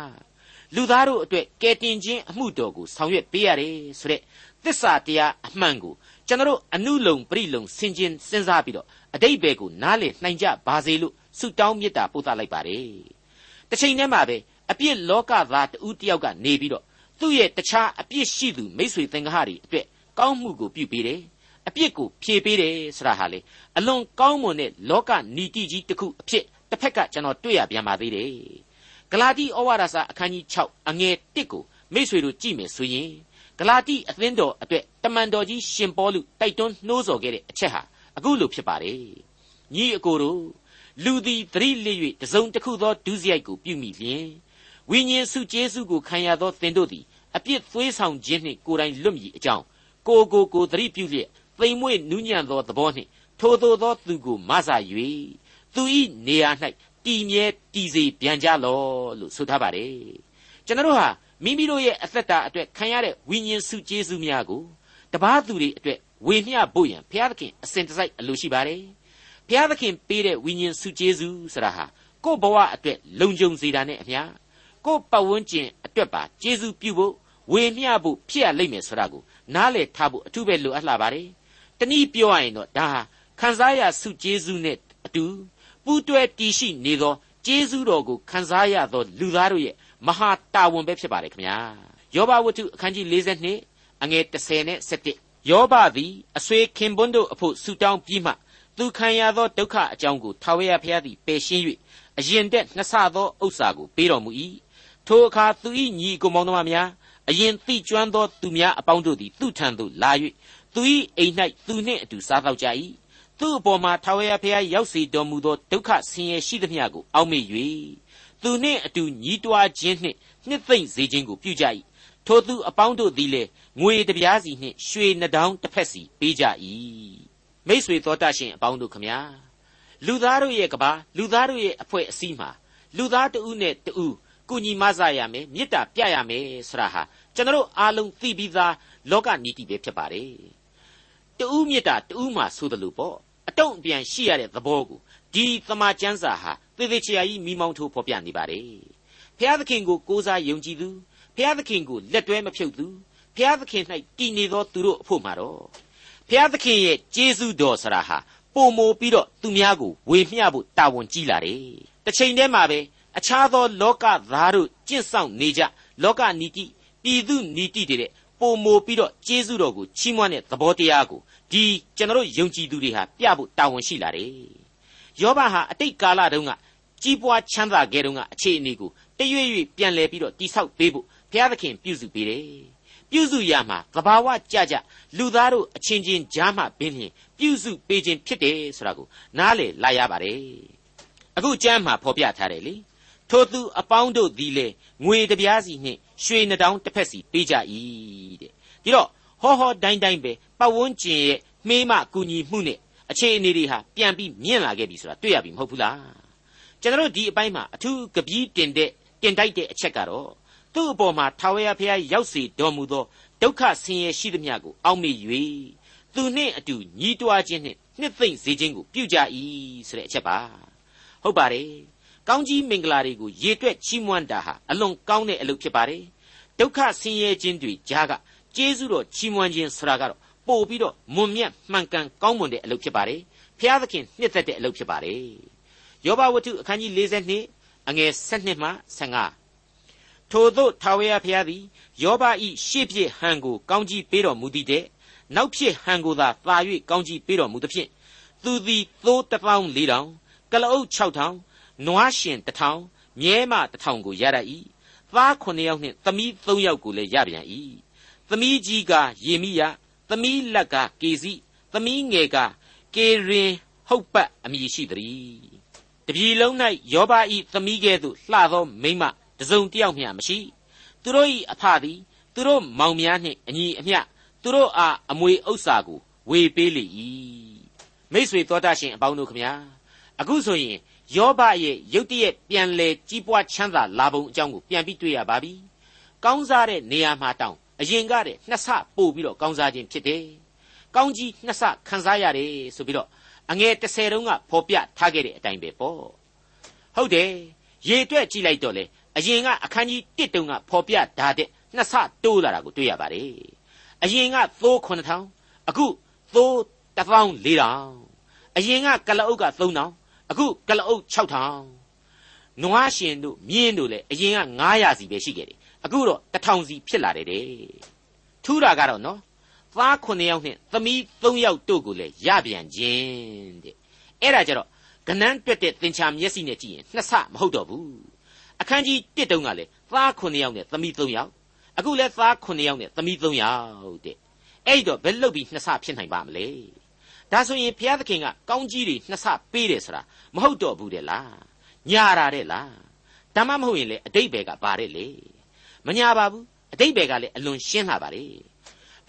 လူသားတို့အတွက်ကယ်တင်ခြင်းအမှုတော်ကိုဆောင်ရွက်ပေးရတယ်ဆိုတဲ့သစ္စာတရားအမှန်ကိုကျွန်တော်အနုလုံပြိလုံဆင်ခြင်စဉ်းစားပြီးတော့အတိတ်ဘယ်ကိုနားလည်နှိုင်ကြပါစေလို့ဆုတောင်းမေတ္တာပို့သလိုက်ပါတယ်။တစ်ချိန်တည်းမှာပဲအပြစ်လောကသားတဦးတယောက်ကနေပြီးတော့ သူ့ရဲ့တခြားအပြစ်ရှိသူမိษွေသင်္ကားတွေအတွက်ကောင်းမှုကိုပြုပေးတယ်။အပြစ်ကိုဖြေပေးတယ်ဆိုတာဟာလေအလွန်ကောင်းမွန်တဲ့လောကနီတိကြီးတစ်ခုအဖြစ်တစ်ဖက်ကကျွန်တော်တွေ့ရပြန်ပါသေးတယ်။ဂလာတိဩဝါဒစာအခန်းကြီး6အငယ်1ကိုမိษွေတို့ကြည့်မယ်ဆိုရင်ဂလာတိအသင်းတော်အတွက်တမန်တော်ကြီးရှင်ပေါလုတိုက်တွန်းနှိုးဆော်ခဲ့တဲ့အချက်ဟာအခုလိုဖြစ်ပါတယ်။ညီအကိုတို့လူသည်သတိလစ်၍တစုံတစ်ခုသောဒုစရိုက်ကိုပြုမိလျင် ဝိညာဉ်စုကျေးဇူးကိုခံရသောသင်တို့သည်အပြစ်သွေးဆောင်ခြင်းနှင့်ကိုယ်တိုင်လွတ်မြည်အကြောင်းကိုကိုကိုသတိပြုလျက်သိမ်မွေ့နူးညံ့သောသဘောနှင့်ထိုသို့သောသူကိုမဆာ၍သူ၏နေရာ၌တည်မြဲတည်စေပြန်ကြလော့လို့ဆိုထားပါတယ်ကျွန်တော်တို့ဟာမိမိတို့ရဲ့အသက်တာအတွက်ခံရတဲ့ဝိညာဉ်စုကျေးဇူးများကိုတပားသူတွေအတွက်ဝေမျှဖို့ရန်ဘုရားသခင်အစဉ်တစိုက်အလိုရှိပါတယ်ဘုရားသခင်ပေးတဲ့ဝိညာဉ်စုကျေးဇူးဆိုတာဟာကိုယ့်ဘဝအတွက်လုံခြုံစေတာနဲ့အမျှ ကိုယ့်ပတ်ဝန်းကျင်အတွက်ပါကျေးဇူးပြုဖို့ဝေမျှဖို့ဖြစ်ရလိမ့်မယ်ဆိုတာကိုနားလည်ထားဖို့အထူးပဲလိုအပ်လာပါတယ်တနည်းပြောရရင်တော့ဒါဟာခံစားရစုကျေးဇူးနဲ့အတူပူးတွဲတည်ရှိနေသောကျေးဇူးတော်ကိုခံစားရသောလူသားတို့ရဲ့မဟာတာဝန်ပဲဖြစ်ပါတယ်ခင်ဗျာယောဘဝတ္ထုအခန်းကြီး42အငယ်30နဲ့17ယောဘသည်အဆွေခင်ပွန်းတို့အဖို့ဆူတောင်းပြီးမှသူခံရသောဒုက္ခအကြောင်းကိုထာဝရဘုရားသည်ပယ်ရှင်း၍အရင်တက်နှစ်ဆသောဥစ္စာကိုပေးတော်မူ၏ ထိုအခါသူ၏ညီကိုမောင်တို့များအရင်သိကျွမ်းသောသူများအပေါင်းတို့သည်သူ့ထံသို့လာ၍သူ၏အိမ်၌သူနှင့်အတူစားသောက်ကြ၏သူ့အပေါ်မှာထာဝရဘုရားရောက်စေတော်မူသောဒုက္ခဆင်းရဲရှိသမျှကိုအောက်မေ့၍သူနှင့်အတူညီးတွားခြင်းနှင့်နှစ်သိမ့်စေခြင်းကိုပြုကြ၏ထိုသူအပေါင်းတို့သည်လည်းငွေတပြားစီနှင့်ရွှေနှဒေါင်းတစ်ဖက်စီပေးကြ၏မိษွေသောတရှင်အပေါင်းတို့ခမညာလူသားတို့ရဲ့ကဘာလူသားတို့ရဲ့အဖွဲ့အစည်းမှာလူသားတဦးနဲ့တဦး ကုညီမဆရမယ်မေတ္တာပြရမယ်ဆိုတာဟာကျွန်တော်အားလုံးသိပြီးသားလောကနီတိပဲဖြစ်ပါတယ်တူးမေတ္တာတူးမှဆိုတယ်လို့ပေါ့အတုံ့အပြန်ရှိရတဲ့သဘောကိုဒီသမာကျမ်းစာဟာသေသေးချာကြီးမိမောင်းထိုးဖော်ပြနေပါတယ်ဘုရားသခင်ကိုကိုးစားယုံကြည်သူဘုရားသခင်ကိုလက်တွဲမဖြုတ်သူဘုရားသခင်၌တည်နေသောသူတို့အဖို့မှာတော့ဘုရားသခင်ရဲ့ကျေးဇူးတော်ဆရာဟာပုံမိုပြီးတော့သူများကိုဝေမျှဖို့တာဝန်ကြီးလာတယ်တစ်ချိန်တည်းမှာပဲ အခြားသောလောကသားတို့ကျင့်ဆောင်နေကြလောကနီတိပြည်သူနီတိတွေတဲ့ပုံမိုပြီးတော့ကျေးဇူးတော်ကိုချီးမွမ်းတဲ့သဘောတရားကိုဒီကျွန်တော်ယုံကြည်သူတွေဟာပြဖို့တာဝန်ရှိလာတယ်ယောဘဟာအတိတ်ကာလတုန်းကကြီးပွားချမ်းသာခဲ့တုန်းကအခြေအနေကိုတရွေ့ရွေ့ပြန်လဲပြီးတော့တိဆောက်ပေးဖို့ဘုရားသခင်ပြုစုပေးတယ်ပြုစုရမှာသဘာဝကြကြလူသားတို့အချင်းချင်းကြားမှပင်ဖြင့်ပြုစုပေးခြင်းဖြစ်တယ်ဆိုတာကိုနားလေလာရပါတယ်အခုကျမ်းမှာဖော်ပြထားတယ်လေ ထိုသူအပေါင်းတို့သည်လေငွေတပြားစီနှင့်ရွှေနှတောင်းတစ်ဖက်စီပေးကြ၏တဲ့ဒီတော့ဟောဟောတိုင်းတိုင်းပဲပတ်ဝန်းကျင်ရဲ့မှေးမကူညီမှုနဲ့အခြေအနေတွေဟာပြန်ပြီးမြင့်လာခဲ့ပြီဆိုတာတွေ့ရပြီမဟုတ်ဘူးလားကျွန်တော်တို့ဒီအပိုင်းမှာအထူးကပီးတင်တဲ့တင်တိုက်တဲ့အချက်ကတော့သူ့အပေါ်မှာထာဝရဘုရားရောက်စေတော်မူသောဒုက္ခဆင်းရဲရှိသမျှကိုအောက်မေ့၍သူနှင့်အတူညီးတွားခြင်းနှင့်နှစ်သိမ့်စေခြင်းကိုပြုကြ၏ဆိုတဲ့အချက်ပါဟုတ်ပါတယ် ကောင်းကြီးမင်္ဂလာတွေကိုရေတွက်ချီးမွမ်းတာဟာအလွန်ကောင်းတဲ့အလုပ်ဖြစ်ပါတယ်ဒုက္ခဆင်းရဲခြင်းတွေကြားကကျေးဇူးတော်ချီးမွမ်းခြင်းဆိုတာကတော့ပို့ပြီးတော့မွန်မြတ်မှန်ကန်ကောင်းမွန်တဲ့အလုပ်ဖြစ်ပါတယ်ဖျားသခင်နှစ်သက်တဲ့အလုပ်ဖြစ်ပါတယ်ယောဘဝတ္ထုအခန်းကြီး42အငယ်7မှ15ထို့သောထာဝရဘုရားသည်ယောဘဤရှေ့ဖြစ်ဟန်ကိုကောင်းကြီးပေးတော်မူသည်တဲ့နောက်ဖြစ်ဟန်ကိုသာသာ၍ကောင်းကြီးပေးတော်မူသဖြင့်သူသည်သိုးတစ်ပေါင်း၄တောင်ကလအုပ်6ထောင် နွားရှင်တစ်ထောင်မြဲမတစ်ထောင်ကိုရရ၏သား9ယောက်နှင့်သမီး3ယောက်ကိုလည်းရပြန်၏သမီးကြီးကယေမိယသမီးလက်ကကေစီသမီးငယ်ကကေရင်ဟုတ်ပတ်အမည်ရှိသည်တပြည်လုံး၌ယောဘဤသမီးကဲ့သို့လှသောမိမတစုံတယောက်မျှမရှိသူတို့၏အဖသည်သူတို့မောင်များနှင့်အညီအမျှသူတို့အားအမွေဥစ္စာကိုဝေပေးလေ၏မိษွေတော်တတ်ရှင်အပေါင်းတို့ခမညာအခုဆိုရင် ယောဘရဲ့ရုတ်တရက်ပြန်လဲကြီးပွားချမ်းသာလာပုံအကြောင်းကိုပြန်ပြီးတွေ့ရပါပြီကောင်းစားတဲ့နေရာမှာတောင်းအရင်ကတဲ့နှစ်ဆပို့ပြီးတော့ကောင်းစားခြင်းဖြစ်တယ်။ကောင်းကြီးနှစ်ဆခံစားရတယ်ဆိုပြီးတော့အငယ်30တုန်းကဖော်ပြထားခဲ့တဲ့အတိုင်းပဲပေါ့။ဟုတ်တယ်။ရေတွက်ကြည့်လိုက်တော့လေအရင်ကအခန်းကြီး1တုန်းကဖော်ပြထားတဲ့နှစ်ဆတိုးလာတာကိုတွေ့ရပါတယ်။အရင်ကသိုး9000အခုသိုး14000အရင်ကကလအုပ်က3000 အခုကလအုပ်6000နွားရှင်တို့မြင်းတို့လည်းအရင်က900စီပဲရှိခဲ့တယ်အခုတော့တထောင်စီဖြစ်လာတယ်တဲ့ထူးတာကတော့နော်သား9ယောက်နဲ့သမီး3ယောက်တို့ကိုလည်းရပြန်ခြင်းတဲ့အဲ့ဒါကြတော့ကနန်းတွက်တဲ့သင်္ချာမျက်စိနဲ့ကြည့်ရင်နှစ်ဆမဟုတ်တော့ဘူးအခန်းကြီး1တုန်းကလည်းသား9ယောက်နဲ့သမီး3ယောက်အခုလည်းသား9ယောက်နဲ့သမီး3ယောက်တဲ့အဲ့တော့ဘယ်လုပ်ပြီးနှစ်ဆဖြစ်နိုင်ပါမလဲ ဒါဆိုရင်ဘုရားသခင်ကကောင်းကြီးတွေနှစ်ဆပေးတယ်ဆိုတာမဟုတ်တော့ဘူးတဲ့လားညာတာတဲ့လားဒါမှမဟုတ်ရင်လေအတိတ်ဘယ်ကပါတဲ့လေမညာပါဘူးအတိတ်ဘယ်ကလည်းအလွန်ရှင်းလာပါလေ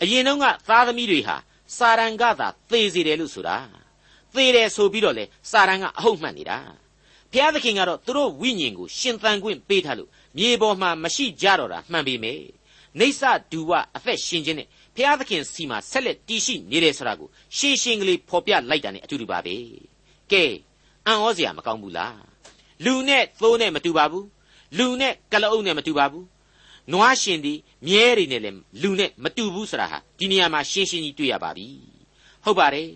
အရင်တုန်းကသားသမီးတွေဟာစာရန်ကသာသေစေတယ်လို့ဆိုတာသေတယ်ဆိုပြီးတော့လေစာရန်ကအဟုတ်မှန်နေတာဘုရားသခင်ကတော့သူတို့ဝိညာဉ်ကိုရှင်သန်ခွင့်ပေးထားလို့မြေပေါ်မှာမရှိကြတော့တာမှန်ပေမဲ့နေဆဒူဝအသက်ရှင်ခြင်းနဲ့ ဘုရားသခင်စီမှာဆက်လက်တည်ရှိနေတယ်ဆိုတာကိုရှင်းရှင်းကလေးဖော်ပြလိုက်တာ ਨੇ အတူတူပါပဲကဲအံ့ဩစရာမကောင်းဘူးလားလူနဲ့သိုးနဲ့မတူပါဘူးလူနဲ့ကလအုပ်နဲ့မတူပါဘူးနွားရှင်ဒီမြဲတွေနဲ့လည်းလူနဲ့မတူဘူးဆိုတာဟာဒီနေရာမှာရှင်းရှင်းကြီးတွေ့ရပါပြီဟုတ်ပါတယ်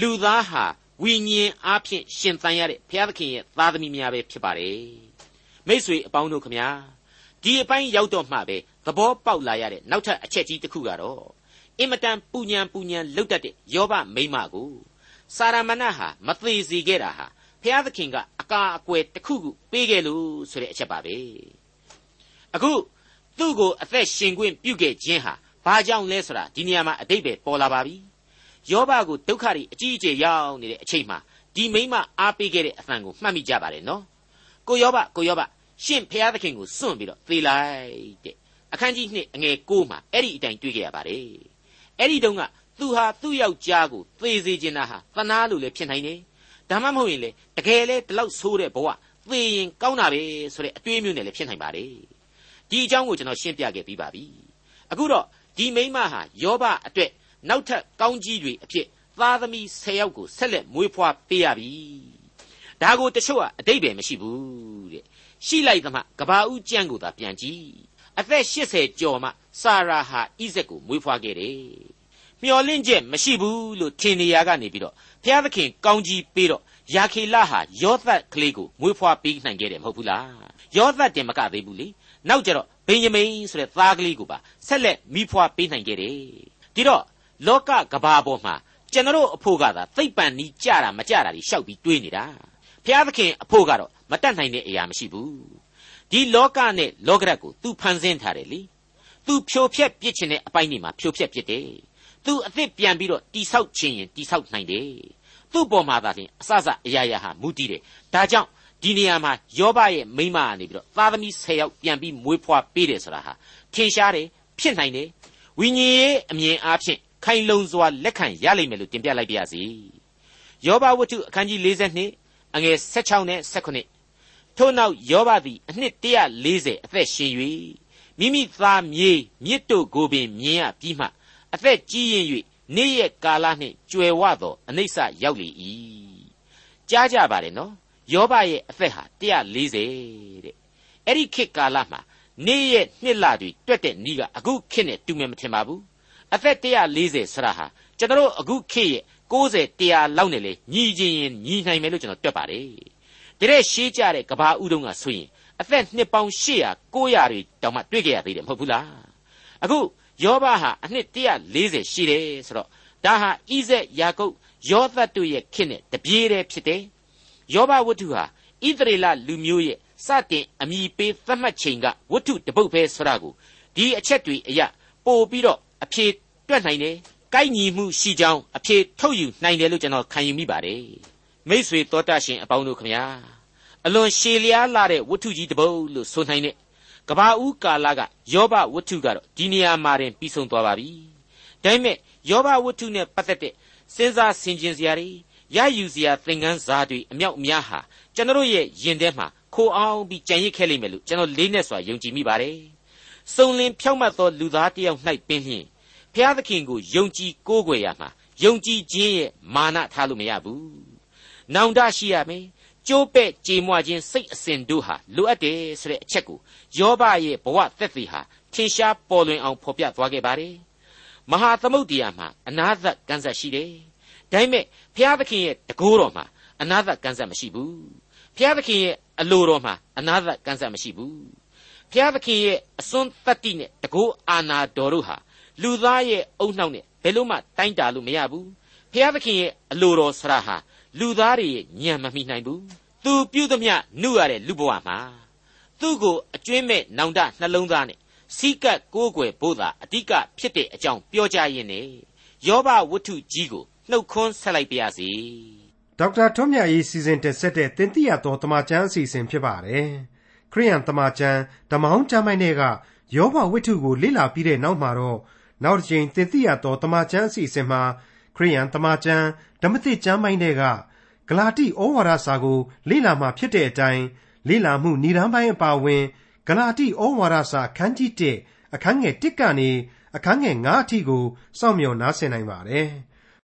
လူသားဟာဝိညာဉ်အားဖြင့်ရှင်သန်ရတဲ့ဘုရားသခင်ရဲ့သားသမီးများပဲဖြစ်ပါတယ်မိษွေအပေါင်းတို့ခမညာဒီအပိုင်းရောက်တော့မှပဲ သဘောပေါက်လာရတဲ့နောက်ထပ်အချက်ကြီးတစ်ခုကတော့အင်မတန်ပူညံပူညံလှုပ်တတ်တဲ့ယောဘမိမကိုစာရမဏဟာမသေးစီခဲ့တာဟာဘုရားသခင်ကအကာအကွယ်တစ်ခုခုပေးခဲ့လို့ဆိုတဲ့အချက်ပါပဲအခုသူ့ကိုအသက်ရှင်ခွင့်ပြုခဲ့ခြင်းဟာဘာကြောင့်လဲဆိုတာဒီနေရာမှာအတိတ်ပဲပေါ်လာပါပြီယောဘကိုဒုက္ခတွေအကြီးအကျယ်ရောက်နေတဲ့အချိန်မှာဒီမိမအားပေးခဲ့တဲ့အသံကိုမှတ်မိကြပါတယ်နော်ကိုယောဘကိုယောဘရှင့်ဖျားသခင်ကိုစွန့်ပြီးတော့သေလိုက်တဲ့ အခန်းကြီး2အငယ်6မှာအဲ့ဒီအတိုင်းတွေ့ကြရပါတယ်အဲ့ဒီတုန်းကသူဟာသူ့ယောက်ျားကိုသေစေခြင်းတာဟာသနာလို့လည်းဖြစ်နိုင်တယ်ဒါမှမဟုတ်ရင်လေတကယ်လေဒီလောက်ဆိုးတဲ့ဘဝသေရင်ကောင်းတာပဲဆိုတဲ့အတွေးမျိုးနဲ့လည်းဖြစ်နိုင်ပါတယ်ဒီအကြောင်းကိုကျွန်တော်ရှင်းပြခဲ့ပြီးပါပြီအခုတော့ဒီမိမဟာယောဘအတွက်နောက်ထပ်ကောင်းကြီးတွေအဖြစ်သားသမီး10ယောက်ကိုဆက်လက်မွေးဖွားပေးရပြီဒါကိုတချို့ကအတိတ်ပဲမရှိဘူးတဲ့ရှိလိုက်သမှကဘာဦးကျမ်းကိုသာပြန်ကြည့် အသက်80ကျော်မှစာရာဟာဣဇက်ကိုမွေးဖွားခဲ့တယ်မျော်လင့်ချက်မရှိဘူးလို့ထင်နေရကနေပြီးတော့ဘုရားသခင်ကောင်းကြီးပေးတော့ယာခေလဟာယောသက်ကလေးကိုမွေးဖွားပေးနိုင်ခဲ့တယ်မဟုတ်ဘူးလားယောသက်တင်မကသေးဘူးလေနောက်ကြတော့ဗိညမိန်ဆိုတဲ့သားကလေးကိုပါဆက်လက်မိဖွားပေးနိုင်ခဲ့တယ်ဒီတော့လောကကဘာပေါ်မှာကျွန်တော်အဖို့ကသာသိပ်ပန်နီးကြတာမကြတာတွေရှောက်ပြီးတွေးနေတာဘုရားသခင်အဖို့ကတော့မတတ်နိုင်တဲ့အရာမရှိဘူး ဒီလောကနဲ့လောကရက်ကို तू ဖန်ဆင်းထားတယ်လေ तू ဖြိုဖျက်ပြစ်ခြင်းတဲ့အပိုင်းတွေမှာဖြိုဖျက်ပြစ်တယ် तू အသစ်ပြန်ပြီးတော့တိဆောက်ခြင်းရင်တိဆောက်နိုင်တယ်သူ့ပေါ်မှာသာလျှင်အစစအရာရာဟာမူတည်တယ်ဒါကြောင့်ဒီနေရာမှာယောဘရဲ့မိမကနေပြီးတော့သားသမီး10ယောက်ပြန်ပြီးမွေးဖွားပေးတယ်ဆိုတာဟာထင်ရှားတယ်ဖြစ်နိုင်တယ်ဝိညာဉ်ရေးအမြင်အားဖြင့်ခိုင်လုံစွာလက်ခံရလိမ့်မယ်လို့တင်ပြလိုက်ပါရစေယောဘဝတ္ထုအခန်းကြီး42အငယ်16နဲ့18 ထို့နောက်ယောဘသည်အနှစ်140အသက်ရှင်၍မိမိသားမြေးမြစ်တို့ကိုပင်မြင်ရပြီးမှအသက်ကြီးရင်၍နေ့ရက်ကာလနှင့်ကြွယ်ဝသောအနိစ္စရောက်လေ၏ကြားကြပါတယ်နော်ယောဘရဲ့အသက်ဟာ140တဲ့အဲ့ဒီခေတ်ကာလမှာနေ့ရက်နှစ်လတွေတွက်တဲ့နီးကအခုခေတ်နဲ့တူမယ်မထင်ပါဘူးအသက်140ဆရာဟာကျွန်တော်အခုခေတ်ရဲ့60 100လောက်နဲ့လေညီချင်းရင်ညီနိုင်မယ်လို့ကျွန်တော်တွက်ပါတယ် တတဲ့ရှေးကြတဲ့ကဘာဥတုံးကဆိုရင်အသက်နှစ်ပေါင်း800 900တွေတောင်မှတွေ့ကြရသေးတယ်မဟုတ်ဘူးလားအခုယောဘဟာအနှစ်140ရှိတယ်ဆိုတော့ဒါဟာဣဇက်ယာကုပ်ယောသတ်တို့ရဲ့ခေတ်နဲ့တပြေးတည်းဖြစ်တယ်ယောဘဝတ္ထုဟာဣသရေလလူမျိုးရဲ့စတင်အမိပေးသတ်မှတ်ချိန်ကဝတ္ထုတပုတ်ပဲဆိုတာကိုဒီအချက်တွေအရပို့ပြီးတော့အဖြေတွက်နိုင်တယ်။ကိုက်ညီမှုရှိကြောင်းအဖြေထုတ်ယူနိုင်တယ်လို့ကျွန်တော်ခံယူမိပါတယ်။ မိษွေတော်တတ်ရှင်အပေါင်းတို့ခမညာအလွန်ရှည်လျားလာတဲ့ဝတ္ထုကြီးတပုတ်လို့ဆိုနိုင်တဲ့ကဘာဦးကာလကယောဘဝတ္ထုကတော့ဒီနေရာမှာတင်ပြီးဆုံးသွားပါပြီ။ဒါပေမဲ့ယောဘဝတ္ထုနဲ့ပတ်သက်တဲ့စဉ်းစားဆင်ခြင်စရာတွေရယူစရာသင်ခန်းစာတွေအမြောက်အများဟာကျွန်တော်ရဲ့ယင်ထဲမှာခိုအောင်ပြီးကြံရစ်ခဲ့လိမ့်မယ်လို့ကျွန်တော်လေးနဲ့စွာယုံကြည်မိပါတယ်။စုံလင်ဖြောက်မှတ်သောလူသားတစ်ယောက်၌ပင်လျှင်ဘုရားသခင်ကိုယုံကြည်ကိုးကွယ်ရမှာယုံကြည်ခြင်းရဲ့မာနထားလို့မရဘူး။ နောင်တရှိရမယ်။ကျိုးပဲ့ကြေမွခြင်းစိတ်အစဉ်တို့ဟာလိုအပ်တယ်ဆိုတဲ့အချက်ကိုယောဘရဲ့ဘဝသက်သေဟာထင်ရှားပေါ်လွင်အောင်ဖော်ပြသွားခဲ့ပါတယ်။မဟာသမုတ်တရားမှာအနာသကံဆက်ရှိတယ်။ဒါပေမဲ့ဘုရားသခင်ရဲ့တကိုးတော်မှာအနာသကံဆက်မရှိဘူး။ဘုရားသခင်ရဲ့အလိုတော်မှာအနာသကံဆက်မရှိဘူး။ဘုရားသခင်ရဲ့အစွန်းတတ္တိနဲ့တကိုးအာနာတော်တို့ဟာလူသားရဲ့အုံနှောက်နဲ့ဘယ်လို့မှတိုင်းတာလို့မရဘူးဖျားသခင်ရဲ့အလိုတော်ဆရာဟာ လူသားတွေရဲ့ညံမမိနိုင်ဘူးသူပြုသမျှနှုတ်ရတဲ့လူဘဝမှာသူ့ကိုအကျွင်းမဲ့နောင်တနှလုံးသားနဲ့စီကတ်ကိုးကွယ်ဖို့သာအဓိကဖြစ်တဲ့အကြောင်းပြောကြရင်းနဲ့ယောဘဝတ္ထုကြီးကိုနှုတ်ခွန်းဆက်လိုက်ပါရစေဒေါက်တာထွန်းမြတ်ရေးစီစဉ်တင်ဆက်တဲ့တင်ပြတော်တမချန်းအစီအစဉ်ဖြစ်ပါတယ်ခရိယန်တမချန်းဓမ္မဟောင်းကျမ်းပိုင်းတွေကယောဘဝတ္ထုကိုလေ့လာပြီးတဲ့နောက်မှာတော့နောက်တစ်ချိန်သင်သိရသောတမန်ကျမ်းအစီအစဉ်မှာ ခရိယန်တမန်ကျမ်းဓမ္မသစ်ကျမ်းပိုင်းတွေကဂလာတိဩဝါဒစာကို လေ့လာမှဖြစ်တဲ့အတိုင်းလေ့လာမှုဏ္ဍန်ပိုင်းအပါအဝင်ဂလာတိဩဝါဒစာအခန်းကြီး1အခန်းငယ်1ကနေအခန်းငယ်9အထိကိုစောင့်မျှော်နားဆင်နိုင်ပါတယ်။